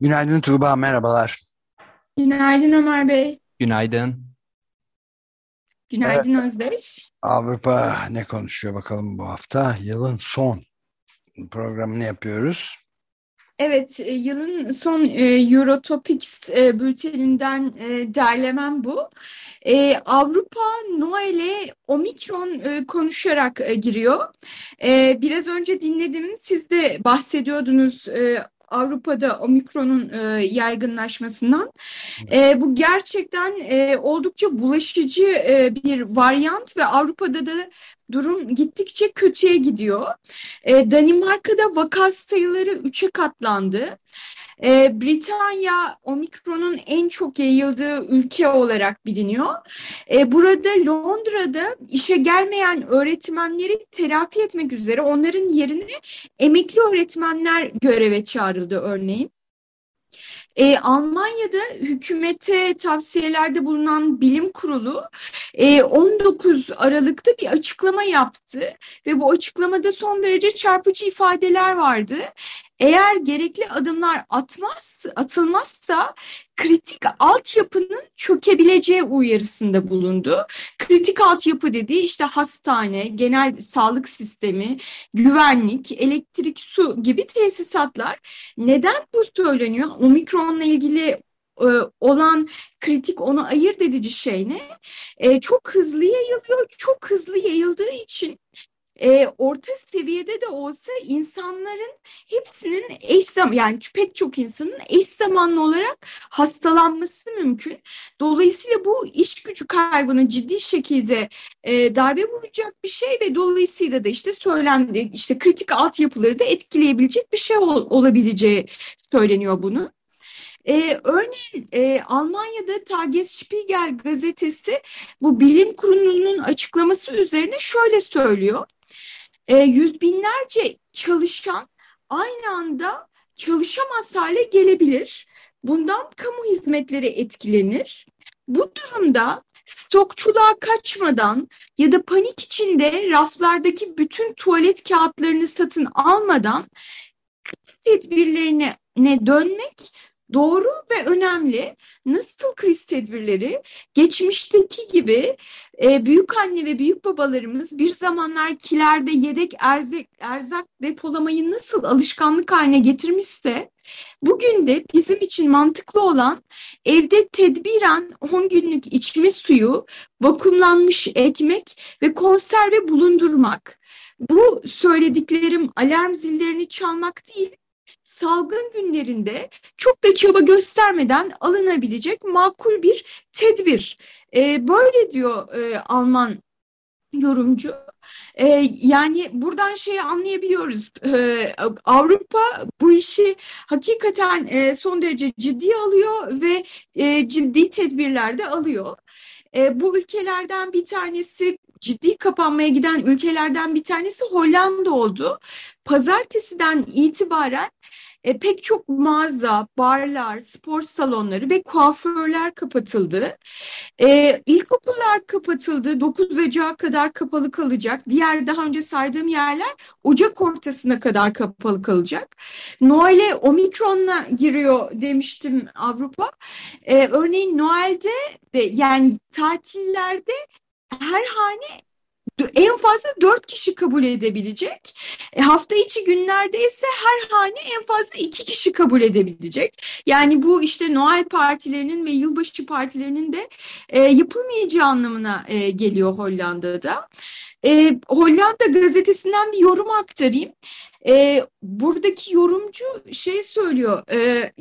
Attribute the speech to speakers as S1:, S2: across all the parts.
S1: Günaydın Tuğba, merhabalar.
S2: Günaydın Ömer Bey.
S3: Günaydın.
S2: Günaydın Özdeş.
S1: Avrupa ne konuşuyor bakalım bu hafta? Yılın son programını yapıyoruz.
S2: Evet, e, yılın son e, Eurotopics e, bülteninden derlemem bu. Avrupa Noel'e Omikron konuşarak giriyor. Biraz önce dinledim, siz de bahsediyordunuz Avrupa'da omikronun e, yaygınlaşmasından. E, bu gerçekten e, oldukça bulaşıcı e, bir varyant ve Avrupa'da da durum gittikçe kötüye gidiyor. E, Danimarka'da vaka sayıları 3'e katlandı. E, Britanya omikronun en çok yayıldığı ülke olarak biliniyor. E, burada Londra'da işe gelmeyen öğretmenleri telafi etmek üzere onların yerine emekli öğretmenler göreve çağrıldı örneğin. E, Almanya'da hükümete tavsiyelerde bulunan bilim kurulu e, 19 Aralık'ta bir açıklama yaptı ve bu açıklamada son derece çarpıcı ifadeler vardı. Eğer gerekli adımlar atmaz, atılmazsa kritik altyapının çökebileceği uyarısında bulundu. Kritik altyapı dediği işte hastane, genel sağlık sistemi, güvenlik, elektrik, su gibi tesisatlar. Neden bu söyleniyor? Omikronla ilgili e, olan kritik onu ayırt edici şey ne? E, çok hızlı yayılıyor. Çok hızlı yayıldığı için e, orta seviyede de olsa insanların hepsinin eş zaman yani pek çok insanın eş zamanlı olarak hastalanması mümkün. Dolayısıyla bu iş gücü kaybını ciddi şekilde e, darbe vuracak bir şey ve dolayısıyla da işte söylemde işte kritik altyapıları da etkileyebilecek bir şey ol, olabileceği söyleniyor bunu. Ee, örneğin e, Almanya'da Tagesspiegel gazetesi bu bilim kurulunun açıklaması üzerine şöyle söylüyor e, yüz binlerce çalışan aynı anda çalışamaz hale gelebilir. Bundan kamu hizmetleri etkilenir. Bu durumda stokçuluğa kaçmadan ya da panik içinde raflardaki bütün tuvalet kağıtlarını satın almadan tedbirlerine dönmek doğru ve önemli. Nasıl kriz tedbirleri geçmişteki gibi e, büyük anne ve büyük babalarımız bir zamanlar kilerde yedek erzak, erzak depolamayı nasıl alışkanlık haline getirmişse bugün de bizim için mantıklı olan evde tedbiren 10 günlük içme suyu, vakumlanmış ekmek ve konserve bulundurmak. Bu söylediklerim alarm zillerini çalmak değil, salgın günlerinde çok da çaba göstermeden alınabilecek makul bir tedbir. E, böyle diyor e, Alman yorumcu. Ee, yani buradan şeyi anlayabiliyoruz. Ee, Avrupa bu işi hakikaten e, son derece ciddi alıyor ve e, ciddi tedbirler de alıyor. E, bu ülkelerden bir tanesi ciddi kapanmaya giden ülkelerden bir tanesi Hollanda oldu. Pazartesiden itibaren e, pek çok mağaza, barlar, spor salonları ve kuaförler kapatıldı. E, ilkokullar kapatıldı. 9 Ocak'a kadar kapalı kalacak. Diğer daha önce saydığım yerler Ocak ortasına kadar kapalı kalacak. Noel'e Omikron'la giriyor demiştim Avrupa. E, örneğin Noel'de de yani tatillerde her hane en fazla dört kişi kabul edebilecek. E, hafta içi günlerde ise her hane en fazla iki kişi kabul edebilecek. Yani bu işte Noel partilerinin ve yılbaşı partilerinin de e, yapılmayacağı anlamına e, geliyor Hollanda'da. E, Hollanda gazetesinden bir yorum aktarayım. E, buradaki yorumcu şey söylüyor. E,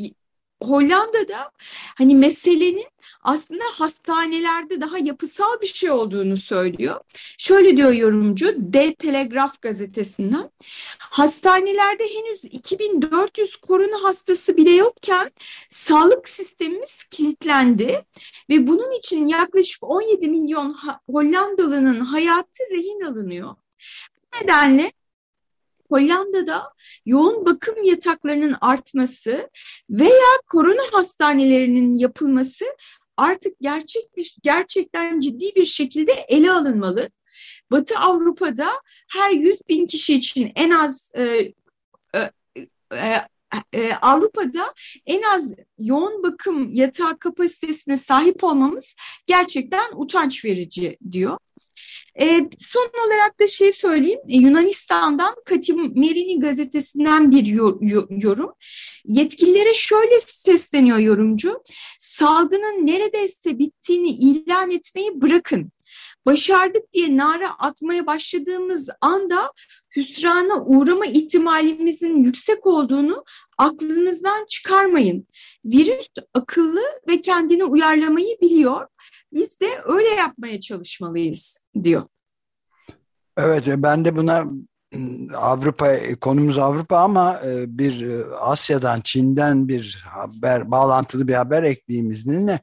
S2: Hollanda'da hani meselenin aslında hastanelerde daha yapısal bir şey olduğunu söylüyor. Şöyle diyor yorumcu De Telegraf gazetesinden. Hastanelerde henüz 2400 korona hastası bile yokken sağlık sistemimiz kilitlendi ve bunun için yaklaşık 17 milyon Hollandalı'nın hayatı rehin alınıyor. Bu nedenle Hollanda'da yoğun bakım yataklarının artması veya korona hastanelerinin yapılması artık gerçek bir, gerçekten ciddi bir şekilde ele alınmalı. Batı Avrupa'da her 100 bin kişi için en az e, e, e, e, Avrupa'da en az yoğun bakım yatağı kapasitesine sahip olmamız gerçekten utanç verici diyor. E, son olarak da şey söyleyeyim, e, Yunanistan'dan Katim Merini gazetesinden bir yorum. Yetkililere şöyle sesleniyor yorumcu, salgının neredeyse bittiğini ilan etmeyi bırakın. Başardık diye nara atmaya başladığımız anda hüsrana uğrama ihtimalimizin yüksek olduğunu aklınızdan çıkarmayın. Virüs akıllı ve kendini uyarlamayı biliyor. Biz de öyle yapmaya çalışmalıyız diyor.
S1: Evet ben de buna Avrupa konumuz Avrupa ama e, bir e, Asya'dan Çin'den bir haber bağlantılı bir haber ekleyeyim izninle.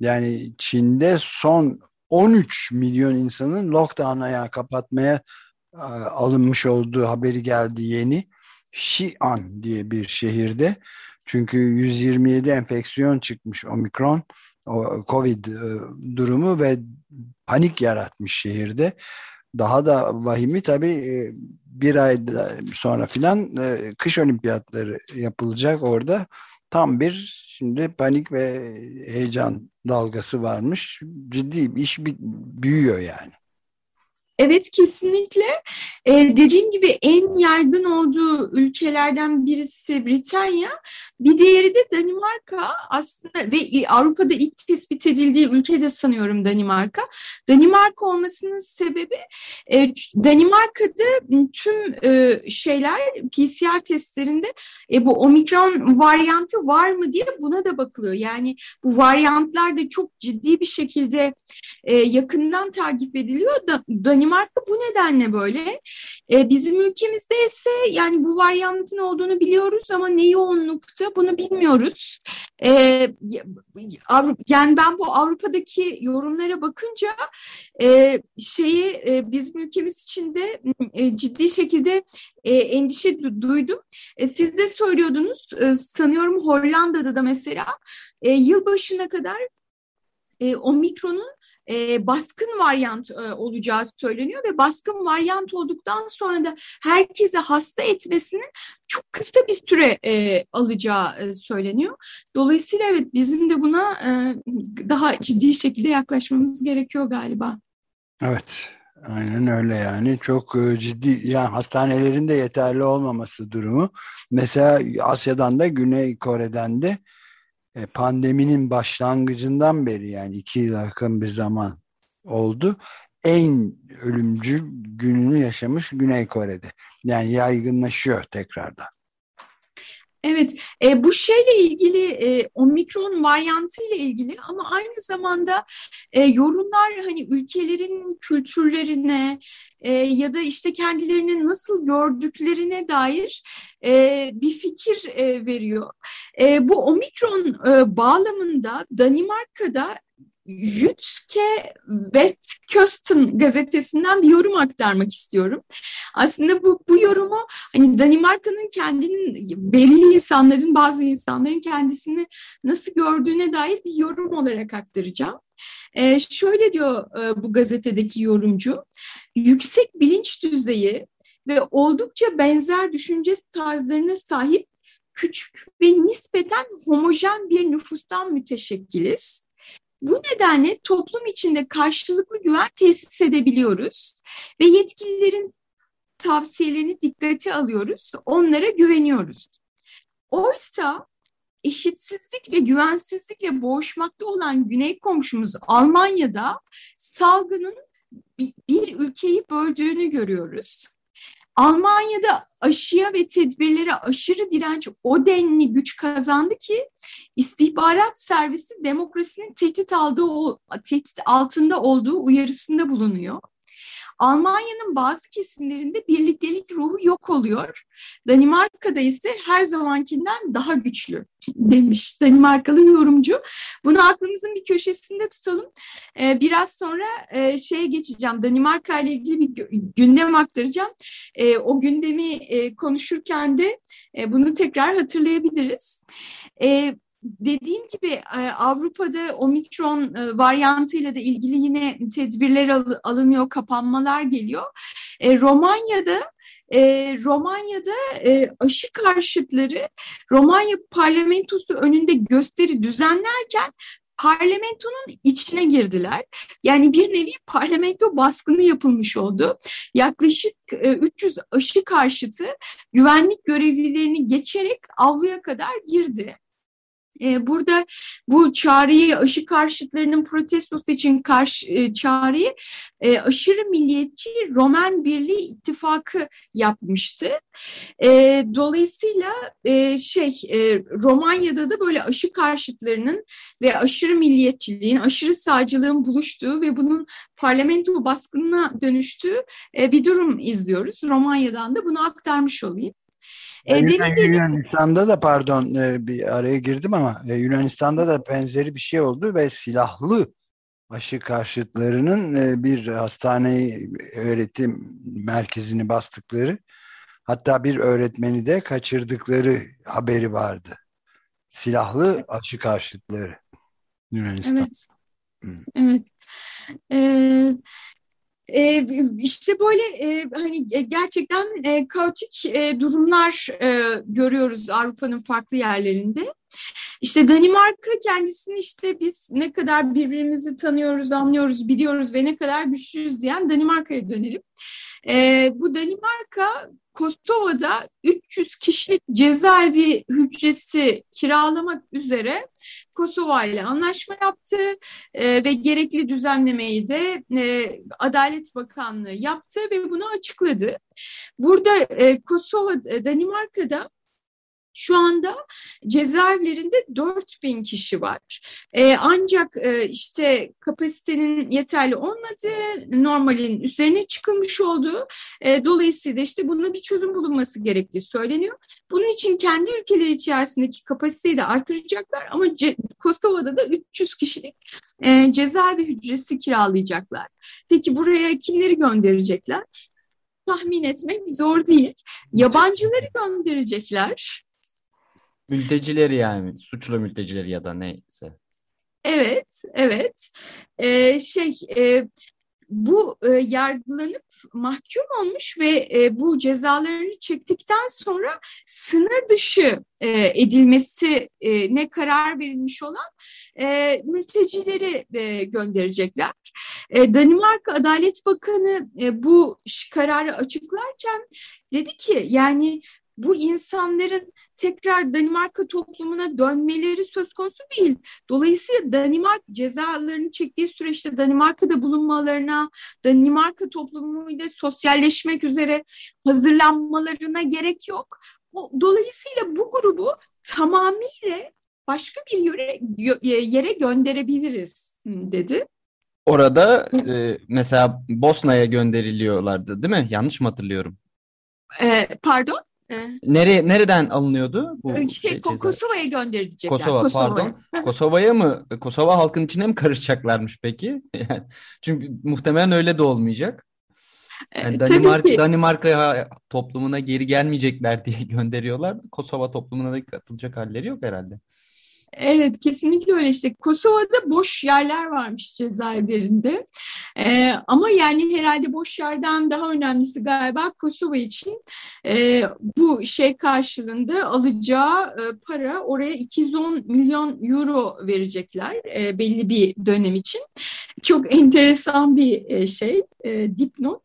S1: Yani Çin'de son 13 milyon insanın lockdown'a yani kapatmaya e, alınmış olduğu haberi geldi yeni. Xi'an diye bir şehirde. Çünkü 127 enfeksiyon çıkmış omikron Covid e, durumu ve panik yaratmış şehirde. Daha da vahimi tabii e, bir ay sonra filan kış olimpiyatları yapılacak orada. Tam bir şimdi panik ve heyecan dalgası varmış. Ciddi bir iş büyüyor yani.
S2: Evet kesinlikle. Ee, dediğim gibi en yaygın olduğu ülkelerden birisi Britanya. Bir diğeri de Danimarka aslında ve Avrupa'da ilk tespit edildiği ülke de sanıyorum Danimarka. Danimarka olmasının sebebi e, Danimarka'da tüm e, şeyler PCR testlerinde e, bu omikron varyantı var mı diye buna da bakılıyor. Yani bu varyantlar da çok ciddi bir şekilde e, yakından takip ediliyor. Da, Danimarka Danimarka bu nedenle böyle. E, bizim ülkemizde ise yani bu varyantın olduğunu biliyoruz ama ne yoğunlukta bunu bilmiyoruz. E, yani ben bu Avrupa'daki yorumlara bakınca e, şeyi e, bizim ülkemiz için de e, ciddi şekilde e, endişe duydum. E, siz de söylüyordunuz e, sanıyorum Hollanda'da da mesela e, yılbaşına kadar e, omikronun e, baskın varyant e, olacağı söyleniyor ve baskın varyant olduktan sonra da herkese hasta etmesinin çok kısa bir süre e, alacağı e, söyleniyor. Dolayısıyla evet bizim de buna e, daha ciddi şekilde yaklaşmamız gerekiyor galiba.
S1: Evet. Aynen öyle yani çok e, ciddi yani hastanelerin de yeterli olmaması durumu. Mesela Asya'dan da Güney Kore'den de pandeminin başlangıcından beri yani iki yıl yakın bir zaman oldu. En ölümcül gününü yaşamış Güney Kore'de. Yani yaygınlaşıyor tekrardan.
S2: Evet, e, bu şeyle ilgili e, omikron varyantı ile ilgili ama aynı zamanda e, yorumlar hani ülkelerin kültürlerine e, ya da işte kendilerini nasıl gördüklerine dair e, bir fikir e, veriyor. E, bu omikron e, bağlamında Danimarka'da Jütke Westkösten gazetesinden bir yorum aktarmak istiyorum. Aslında bu, bu yorumu hani Danimarka'nın kendinin belli insanların bazı insanların kendisini nasıl gördüğüne dair bir yorum olarak aktaracağım. Ee, şöyle diyor e, bu gazetedeki yorumcu, yüksek bilinç düzeyi ve oldukça benzer düşünce tarzlarına sahip küçük ve nispeten homojen bir nüfustan müteşekkiliz. Bu nedenle toplum içinde karşılıklı güven tesis edebiliyoruz ve yetkililerin tavsiyelerini dikkate alıyoruz, onlara güveniyoruz. Oysa eşitsizlik ve güvensizlikle boğuşmakta olan güney komşumuz Almanya'da salgının bir ülkeyi böldüğünü görüyoruz. Almanya'da aşıya ve tedbirlere aşırı direnç o denli güç kazandı ki istihbarat servisi demokrasinin tehdit aldığı tehdit altında olduğu uyarısında bulunuyor. Almanya'nın bazı kesimlerinde birliktelik ruhu yok oluyor. Danimarka'da ise her zamankinden daha güçlü demiş Danimarkalı yorumcu. Bunu aklımızın bir köşesinde tutalım. Ee, biraz sonra e, şeye geçeceğim. Danimarka ile ilgili bir gündem aktaracağım. E, o gündemi e, konuşurken de e, bunu tekrar hatırlayabiliriz. E, dediğim gibi e, Avrupa'da omikron e, varyantıyla da ilgili yine tedbirler alınıyor, kapanmalar geliyor. E, Romanya'da Romanya'da aşı karşıtları Romanya parlamentosu önünde gösteri düzenlerken parlamentonun içine girdiler. Yani bir nevi parlamento baskını yapılmış oldu. Yaklaşık 300 aşı karşıtı güvenlik görevlilerini geçerek avluya kadar girdi. E, burada bu çağrıyı aşı karşıtlarının protestosu için karşı e, çağrıyı e, aşırı milliyetçi Roman Birliği ittifakı yapmıştı. E, dolayısıyla şey Romanya'da da böyle aşı karşıtlarının ve aşırı milliyetçiliğin, aşırı sağcılığın buluştuğu ve bunun parlamento baskınına dönüştüğü bir durum izliyoruz. Romanya'dan da bunu aktarmış olayım.
S1: E, Yunan, Yunanistan'da da pardon e, bir araya girdim ama e, Yunanistan'da da benzeri bir şey oldu ve silahlı aşı karşıtlarının e, bir hastane öğretim merkezini bastıkları hatta bir öğretmeni de kaçırdıkları haberi vardı. Silahlı aşı karşıtları Yunanistan.
S2: Evet. Hmm. Evet. Ee, e, işte böyle e, hani e, gerçekten e, kaotik e, durumlar e, görüyoruz Avrupa'nın farklı yerlerinde. İşte Danimarka kendisini işte biz ne kadar birbirimizi tanıyoruz, anlıyoruz, biliyoruz ve ne kadar güçlüyüz diyen Danimarka'ya dönelim. E, bu Danimarka Kosova'da 300 kişilik cezaevi hücresi kiralamak üzere Kosova ile anlaşma yaptı e, ve gerekli düzenlemeyi de e, Adalet Bakanlığı yaptı ve bunu açıkladı. Burada e, Kosova, e, Danimarka'da şu anda cezaevlerinde 4000 kişi var. E, ancak e, işte kapasitenin yeterli olmadığı, normalin üzerine çıkılmış olduğu, e, dolayısıyla işte buna bir çözüm bulunması gerektiği söyleniyor. Bunun için kendi ülkeleri içerisindeki kapasiteyi de artıracaklar ama Ce Kosova'da da 300 kişilik e, cezaevi hücresi kiralayacaklar. Peki buraya kimleri gönderecekler? tahmin etmek zor değil. Yabancıları gönderecekler.
S3: Mültecileri yani suçlu mültecileri ya da neyse.
S2: Evet, evet. Ee, şey e, bu e, yargılanıp mahkum olmuş ve e, bu cezalarını çektikten sonra sınır dışı e, edilmesi e, ne karar verilmiş olan e, mültecileri e, gönderecekler. E, Danimarka Adalet Bakanı e, bu kararı açıklarken dedi ki yani bu insanların tekrar Danimarka toplumuna dönmeleri söz konusu değil. Dolayısıyla Danimark cezalarını çektiği süreçte Danimarka'da bulunmalarına, Danimarka toplumuyla sosyalleşmek üzere hazırlanmalarına gerek yok. Dolayısıyla bu grubu tamamıyla başka bir yere, yere gönderebiliriz dedi.
S3: Orada e, mesela Bosna'ya gönderiliyorlardı değil mi? Yanlış mı hatırlıyorum?
S2: E, pardon?
S3: Nere, nereden alınıyordu? Bu
S2: şey, şey, Kosova'ya gönderecekler.
S3: Kosova, Kosova pardon. Kosova'ya mı? Kosova halkın içine mi karışacaklarmış peki? çünkü muhtemelen öyle de olmayacak. Yani Danimarka, Danimarka toplumuna geri gelmeyecekler diye gönderiyorlar. Kosova toplumuna da katılacak halleri yok herhalde.
S2: Evet kesinlikle öyle işte. Kosova'da boş yerler varmış cezaevlerinde ee, ama yani herhalde boş yerden daha önemlisi galiba Kosova için e, bu şey karşılığında alacağı e, para oraya 210 milyon euro verecekler e, belli bir dönem için. Çok enteresan bir e, şey e, dipnot.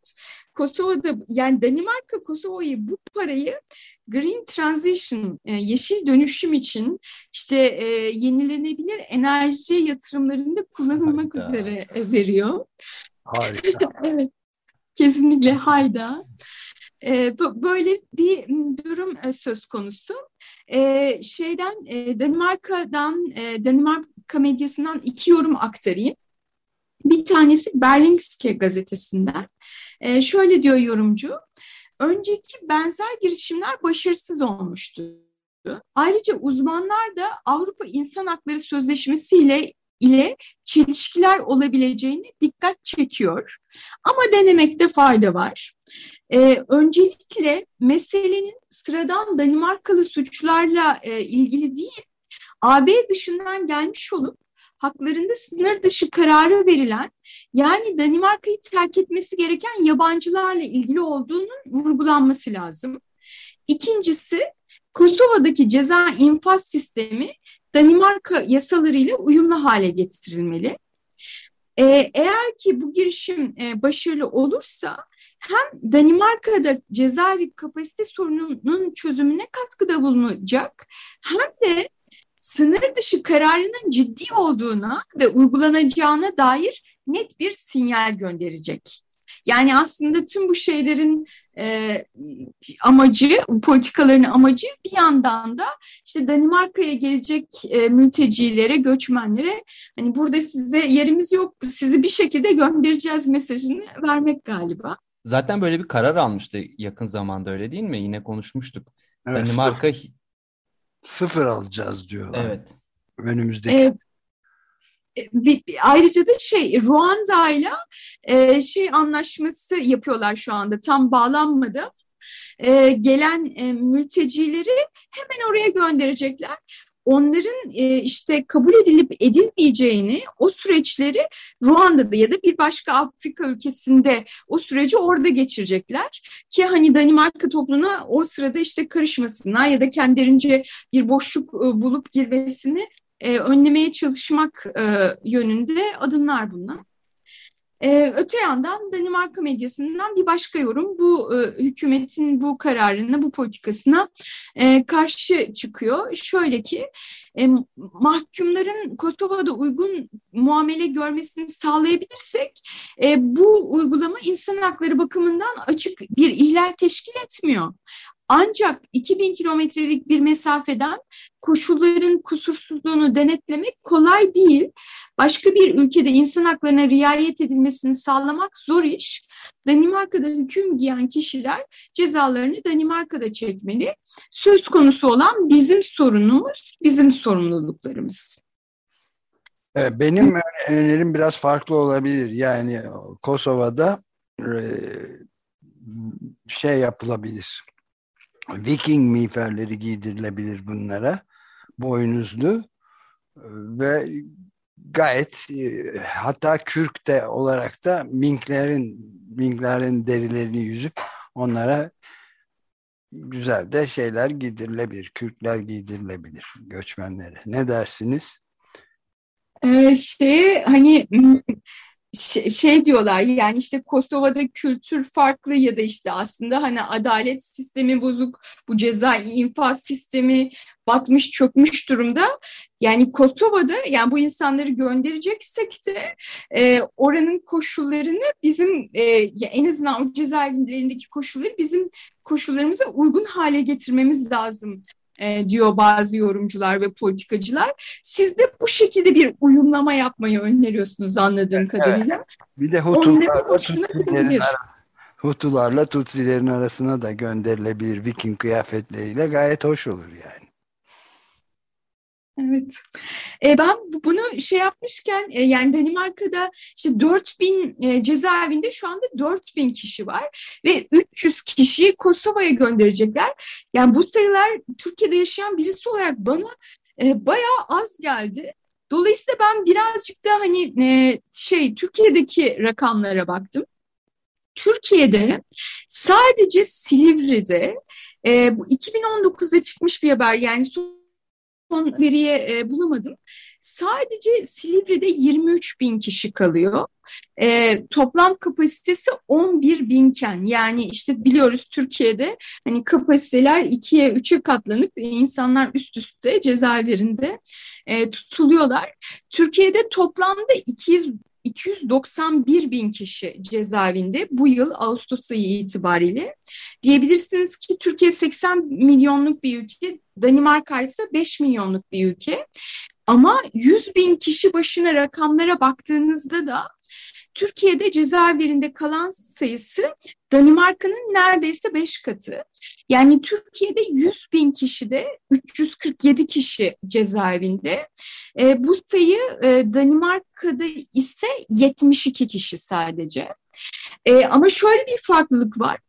S2: Kosova'da yani Danimarka Kosova'yı bu parayı Green Transition, e, yeşil dönüşüm için işte e, yenilenebilir enerji yatırımlarında kullanılmak Harika. üzere e, veriyor.
S1: Harika.
S2: evet, kesinlikle hayda. Böyle bir durum söz konusu. Şeyden Danimarka'dan Danimarka medyasından iki yorum aktarayım. Bir tanesi Berlingske gazetesinden. Şöyle diyor yorumcu. Önceki benzer girişimler başarısız olmuştu. Ayrıca uzmanlar da Avrupa İnsan Hakları Sözleşmesi ile ile çelişkiler olabileceğini dikkat çekiyor. Ama denemekte fayda var. Ee, öncelikle meselenin sıradan Danimarkalı suçlarla e, ilgili değil, AB dışından gelmiş olup haklarında sınır dışı kararı verilen yani Danimarka'yı terk etmesi gereken yabancılarla ilgili olduğunun vurgulanması lazım. İkincisi Kosova'daki ceza infaz sistemi Danimarka yasalarıyla uyumlu hale getirilmeli. Ee, eğer ki bu girişim e, başarılı olursa hem Danimarka'da cezaevi kapasite sorununun çözümüne katkıda bulunacak hem de sınır dışı kararının ciddi olduğuna ve uygulanacağına dair net bir sinyal gönderecek. Yani aslında tüm bu şeylerin e, amacı, politikaların amacı bir yandan da işte Danimarka'ya gelecek e, mültecilere, göçmenlere hani burada size yerimiz yok, sizi bir şekilde göndereceğiz mesajını vermek galiba.
S3: Zaten böyle bir karar almıştı yakın zamanda öyle değil mi? Yine konuşmuştuk. Evet, Danimarka
S1: sıfır, alacağız diyorlar.
S3: Evet.
S1: Önümüzdeki evet
S2: bir, ayrıca da şey Ruanda ile e, şey anlaşması yapıyorlar şu anda tam bağlanmadı. E, gelen e, mültecileri hemen oraya gönderecekler onların e, işte kabul edilip edilmeyeceğini o süreçleri Ruanda'da ya da bir başka Afrika ülkesinde o süreci orada geçirecekler ki hani Danimarka toplumuna o sırada işte karışmasınlar ya da kendilerince bir boşluk e, bulup girmesini e, önlemeye çalışmak yönünde adımlar bunlar. Ee, öte yandan Danimarka medyasından bir başka yorum bu e, hükümetin bu kararına, bu politikasına e, karşı çıkıyor. Şöyle ki e, mahkumların Kosova'da uygun muamele görmesini sağlayabilirsek e, bu uygulama insan hakları bakımından açık bir ihlal teşkil etmiyor. Ancak 2000 kilometrelik bir mesafeden koşulların kusursuzluğunu denetlemek kolay değil. Başka bir ülkede insan haklarına riayet edilmesini sağlamak zor iş. Danimarka'da hüküm giyen kişiler cezalarını Danimarka'da çekmeli. Söz konusu olan bizim sorunumuz, bizim sorumluluklarımız.
S1: Benim önerim biraz farklı olabilir. Yani Kosova'da şey yapılabilir Viking miğferleri giydirilebilir bunlara. Boynuzlu ve gayet e, hatta kürk de olarak da minklerin minklerin derilerini yüzüp onlara güzel de şeyler giydirilebilir. Kürkler giydirilebilir göçmenlere. Ne dersiniz?
S2: Ee, şey hani şey diyorlar yani işte Kosova'da kültür farklı ya da işte aslında hani adalet sistemi bozuk, bu ceza infaz sistemi batmış çökmüş durumda. Yani Kosova'da yani bu insanları göndereceksek de e, oranın koşullarını bizim e, en azından o cezaevlerindeki koşulları bizim koşullarımıza uygun hale getirmemiz lazım e, diyor bazı yorumcular ve politikacılar. Siz de bu şekilde bir uyumlama yapmayı öneriyorsunuz anladığım evet, kadarıyla.
S1: Bir de Hutularla Tutsilerin, Hutularla Tutsilerin arasına da gönderilebilir Viking kıyafetleriyle gayet hoş olur yani.
S2: Evet. E, ben bunu şey yapmışken e, yani Danimarka'da işte 4000 e, cezaevinde şu anda 4000 kişi var ve 300 kişiyi Kosova'ya gönderecekler. Yani bu sayılar Türkiye'de yaşayan birisi olarak bana e, bayağı az geldi. Dolayısıyla ben birazcık da hani e, şey Türkiye'deki rakamlara baktım. Türkiye'de sadece Silivri'de e, bu 2019'da çıkmış bir haber yani son veriye e, bulamadım. Sadece Silivri'de 23 bin kişi kalıyor. E, toplam kapasitesi 11 binken yani işte biliyoruz Türkiye'de hani kapasiteler ikiye üçe katlanıp insanlar üst üste cezaevlerinde e, tutuluyorlar. Türkiye'de toplamda 200 291 bin kişi cezaevinde bu yıl Ağustos ayı itibariyle. Diyebilirsiniz ki Türkiye 80 milyonluk bir ülke, Danimarka ise 5 milyonluk bir ülke. Ama 100 bin kişi başına rakamlara baktığınızda da Türkiye'de cezaevlerinde kalan sayısı Danimarka'nın neredeyse beş katı. Yani Türkiye'de 100 bin kişide 347 kişi cezaevinde. E, bu sayı e, Danimarka'da ise 72 kişi sadece. E, ama şöyle bir farklılık var.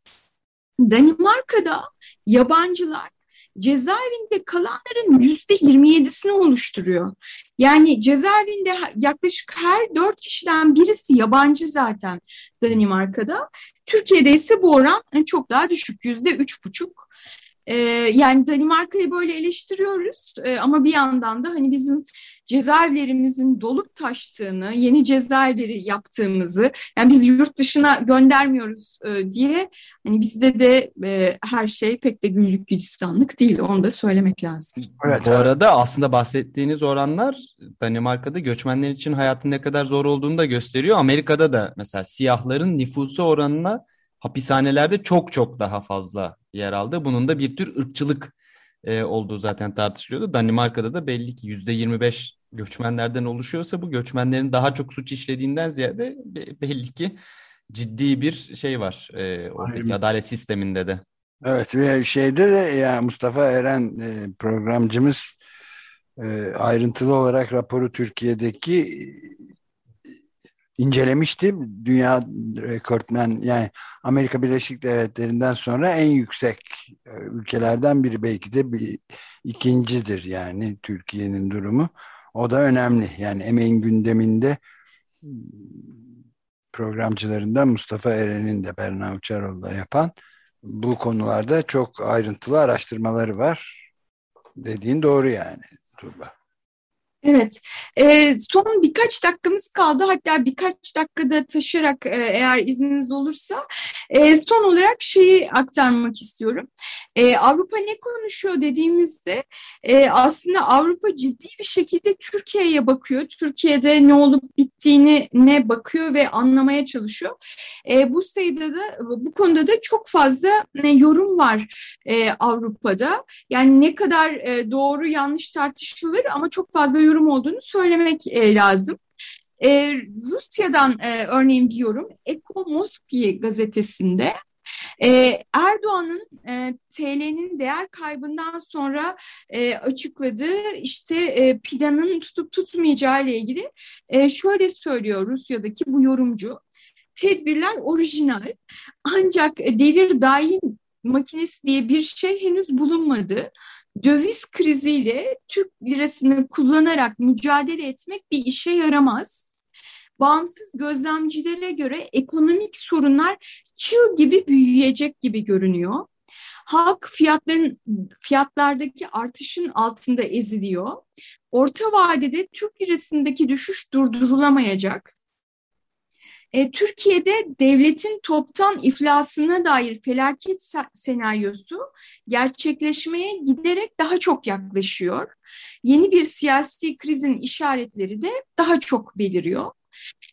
S2: Danimarka'da yabancılar cezaevinde kalanların yüzde 27'sini oluşturuyor. Yani cezaevinde yaklaşık her dört kişiden birisi yabancı zaten Danimarka'da. Türkiye'de ise bu oran çok daha düşük yüzde üç buçuk. E, yani Danimarka'yı böyle eleştiriyoruz e, ama bir yandan da hani bizim cezaevlerimizin dolup taştığını, yeni cezaevleri yaptığımızı, yani biz yurt dışına göndermiyoruz e, diye hani bizde de e, her şey pek de güllük gülistanlık değil. Onu da söylemek lazım.
S3: Evet, Bu arada aslında bahsettiğiniz oranlar Danimarka'da göçmenler için hayatın ne kadar zor olduğunu da gösteriyor. Amerika'da da mesela siyahların nüfusu oranına hapishanelerde çok çok daha fazla yer aldı. Bunun da bir tür ırkçılık e, olduğu zaten tartışılıyordu. Danimarka'da da belli ki yüzde 25 göçmenlerden oluşuyorsa bu göçmenlerin daha çok suç işlediğinden ziyade belli ki ciddi bir şey var e, oradaki adalet sisteminde de.
S1: Evet ve şeyde de ya Mustafa Eren e, programcımız e, ayrıntılı olarak raporu Türkiye'deki incelemişti. Dünya rekortmen yani Amerika Birleşik Devletleri'nden sonra en yüksek e, ülkelerden biri belki de bir ikincidir yani Türkiye'nin durumu. O da önemli. Yani emeğin gündeminde programcılarından Mustafa Eren'in de Berna Uçaroğlu'da yapan bu konularda çok ayrıntılı araştırmaları var. Dediğin doğru yani Tuğba.
S2: Evet, e, son birkaç dakikamız kaldı. Hatta birkaç dakikada taşırarak e, eğer izniniz olursa e, son olarak şeyi aktarmak istiyorum. E, Avrupa ne konuşuyor dediğimizde e, aslında Avrupa ciddi bir şekilde Türkiye'ye bakıyor. Türkiye'de ne olup bittiğini ne bakıyor ve anlamaya çalışıyor. E, bu sayıda da bu konuda da çok fazla ne yorum var e, Avrupa'da. Yani ne kadar e, doğru yanlış tartışılır ama çok fazla yorum yorum olduğunu söylemek e, lazım. E, Rusya'dan e, örneğin bir yorum Eko Moskvi gazetesinde e, Erdoğan'ın e, TL'nin değer kaybından sonra e, açıkladığı işte e, planın tutup tutmayacağı ile ilgili e, şöyle söylüyor Rusya'daki bu yorumcu. Tedbirler orijinal ancak devir daim makinesi diye bir şey henüz bulunmadı döviz kriziyle Türk lirasını kullanarak mücadele etmek bir işe yaramaz. Bağımsız gözlemcilere göre ekonomik sorunlar çığ gibi büyüyecek gibi görünüyor. Halk fiyatların fiyatlardaki artışın altında eziliyor. Orta vadede Türk lirasındaki düşüş durdurulamayacak. E, Türkiye'de devletin toptan iflasına dair felaket senaryosu gerçekleşmeye giderek daha çok yaklaşıyor. Yeni bir siyasi krizin işaretleri de daha çok beliriyor.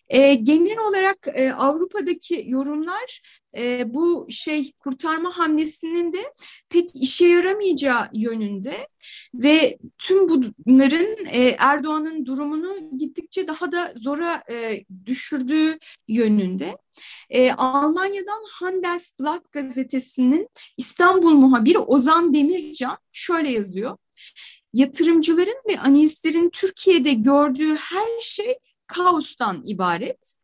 S2: E, genel olarak e, Avrupa'daki yorumlar e, bu şey kurtarma hamlesinin de pek işe yaramayacağı yönünde ve tüm bunların e, Erdoğan'ın durumunu gittikçe daha da zora e, düşürdüğü yönünde. E, Almanya'dan Handelsblatt gazetesinin İstanbul muhabiri Ozan Demircan şöyle yazıyor. Yatırımcıların ve analistlerin Türkiye'de gördüğü her şey kaostan ibaret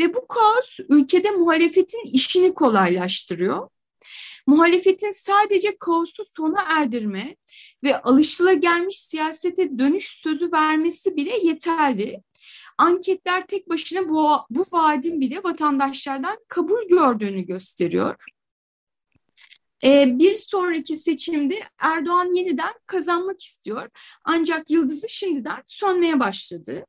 S2: ve bu kaos ülkede muhalefetin işini kolaylaştırıyor. Muhalefetin sadece kaosu sona erdirme ve alışılagelmiş siyasete dönüş sözü vermesi bile yeterli. Anketler tek başına bu, bu vaadin bile vatandaşlardan kabul gördüğünü gösteriyor. Ee, bir sonraki seçimde Erdoğan yeniden kazanmak istiyor. Ancak yıldızı şimdiden sönmeye başladı.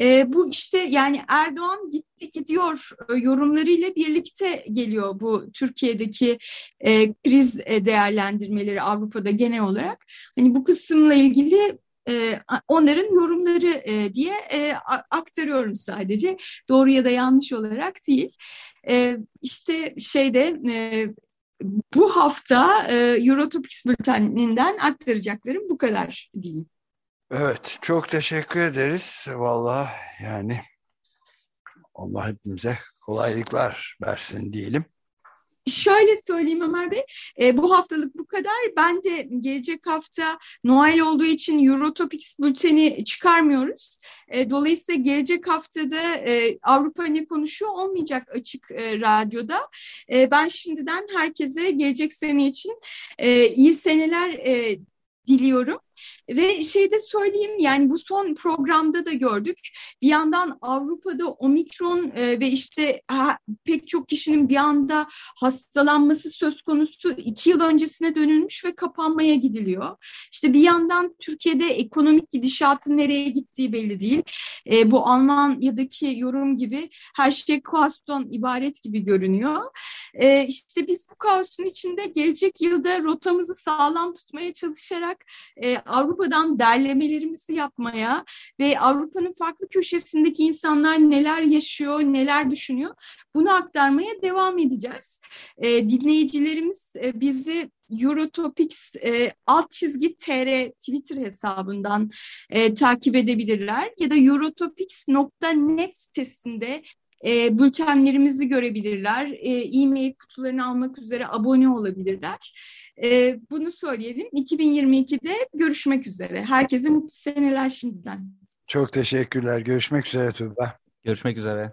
S2: E, bu işte yani Erdoğan gitti gidiyor e, yorumlarıyla birlikte geliyor bu Türkiye'deki e, kriz e, değerlendirmeleri Avrupa'da genel olarak. Hani bu kısımla ilgili e, onların yorumları e, diye e, aktarıyorum sadece. Doğru ya da yanlış olarak değil. E, işte şeyde e, bu hafta e, Eurotopics bülteninden aktaracaklarım bu kadar diyeyim.
S1: Evet, çok teşekkür ederiz. Vallahi yani Allah hepimize kolaylıklar versin diyelim.
S2: Şöyle söyleyeyim Ömer Bey, e, bu haftalık bu kadar. Ben de gelecek hafta Noel olduğu için Eurotopics bülteni çıkarmıyoruz. E, dolayısıyla gelecek haftada e, Avrupa ne konuşuyor olmayacak açık e, radyoda. E, ben şimdiden herkese gelecek sene için e, iyi seneler e, diliyorum. Ve şey de söyleyeyim yani bu son programda da gördük. Bir yandan Avrupa'da omikron e, ve işte pek çok kişinin bir anda hastalanması söz konusu iki yıl öncesine dönülmüş ve kapanmaya gidiliyor. İşte bir yandan Türkiye'de ekonomik gidişatın nereye gittiği belli değil. E, bu Almanya'daki yorum gibi her şey kaostan ibaret gibi görünüyor. E, işte biz bu kaosun içinde gelecek yılda rotamızı sağlam tutmaya çalışarak e, Avrupa'dan derlemelerimizi yapmaya ve Avrupa'nın farklı köşesindeki insanlar neler yaşıyor, neler düşünüyor bunu aktarmaya devam edeceğiz. E, dinleyicilerimiz e, bizi Eurotopics e, alt çizgi tr Twitter hesabından e, takip edebilirler ya da eurotopics.net sitesinde e, bültenlerimizi görebilirler. E, e-mail kutularını almak üzere abone olabilirler. E, bunu söyleyelim. 2022'de görüşmek üzere. Herkese mutlu seneler şimdiden.
S1: Çok teşekkürler. Görüşmek üzere Tuğba.
S3: Görüşmek üzere.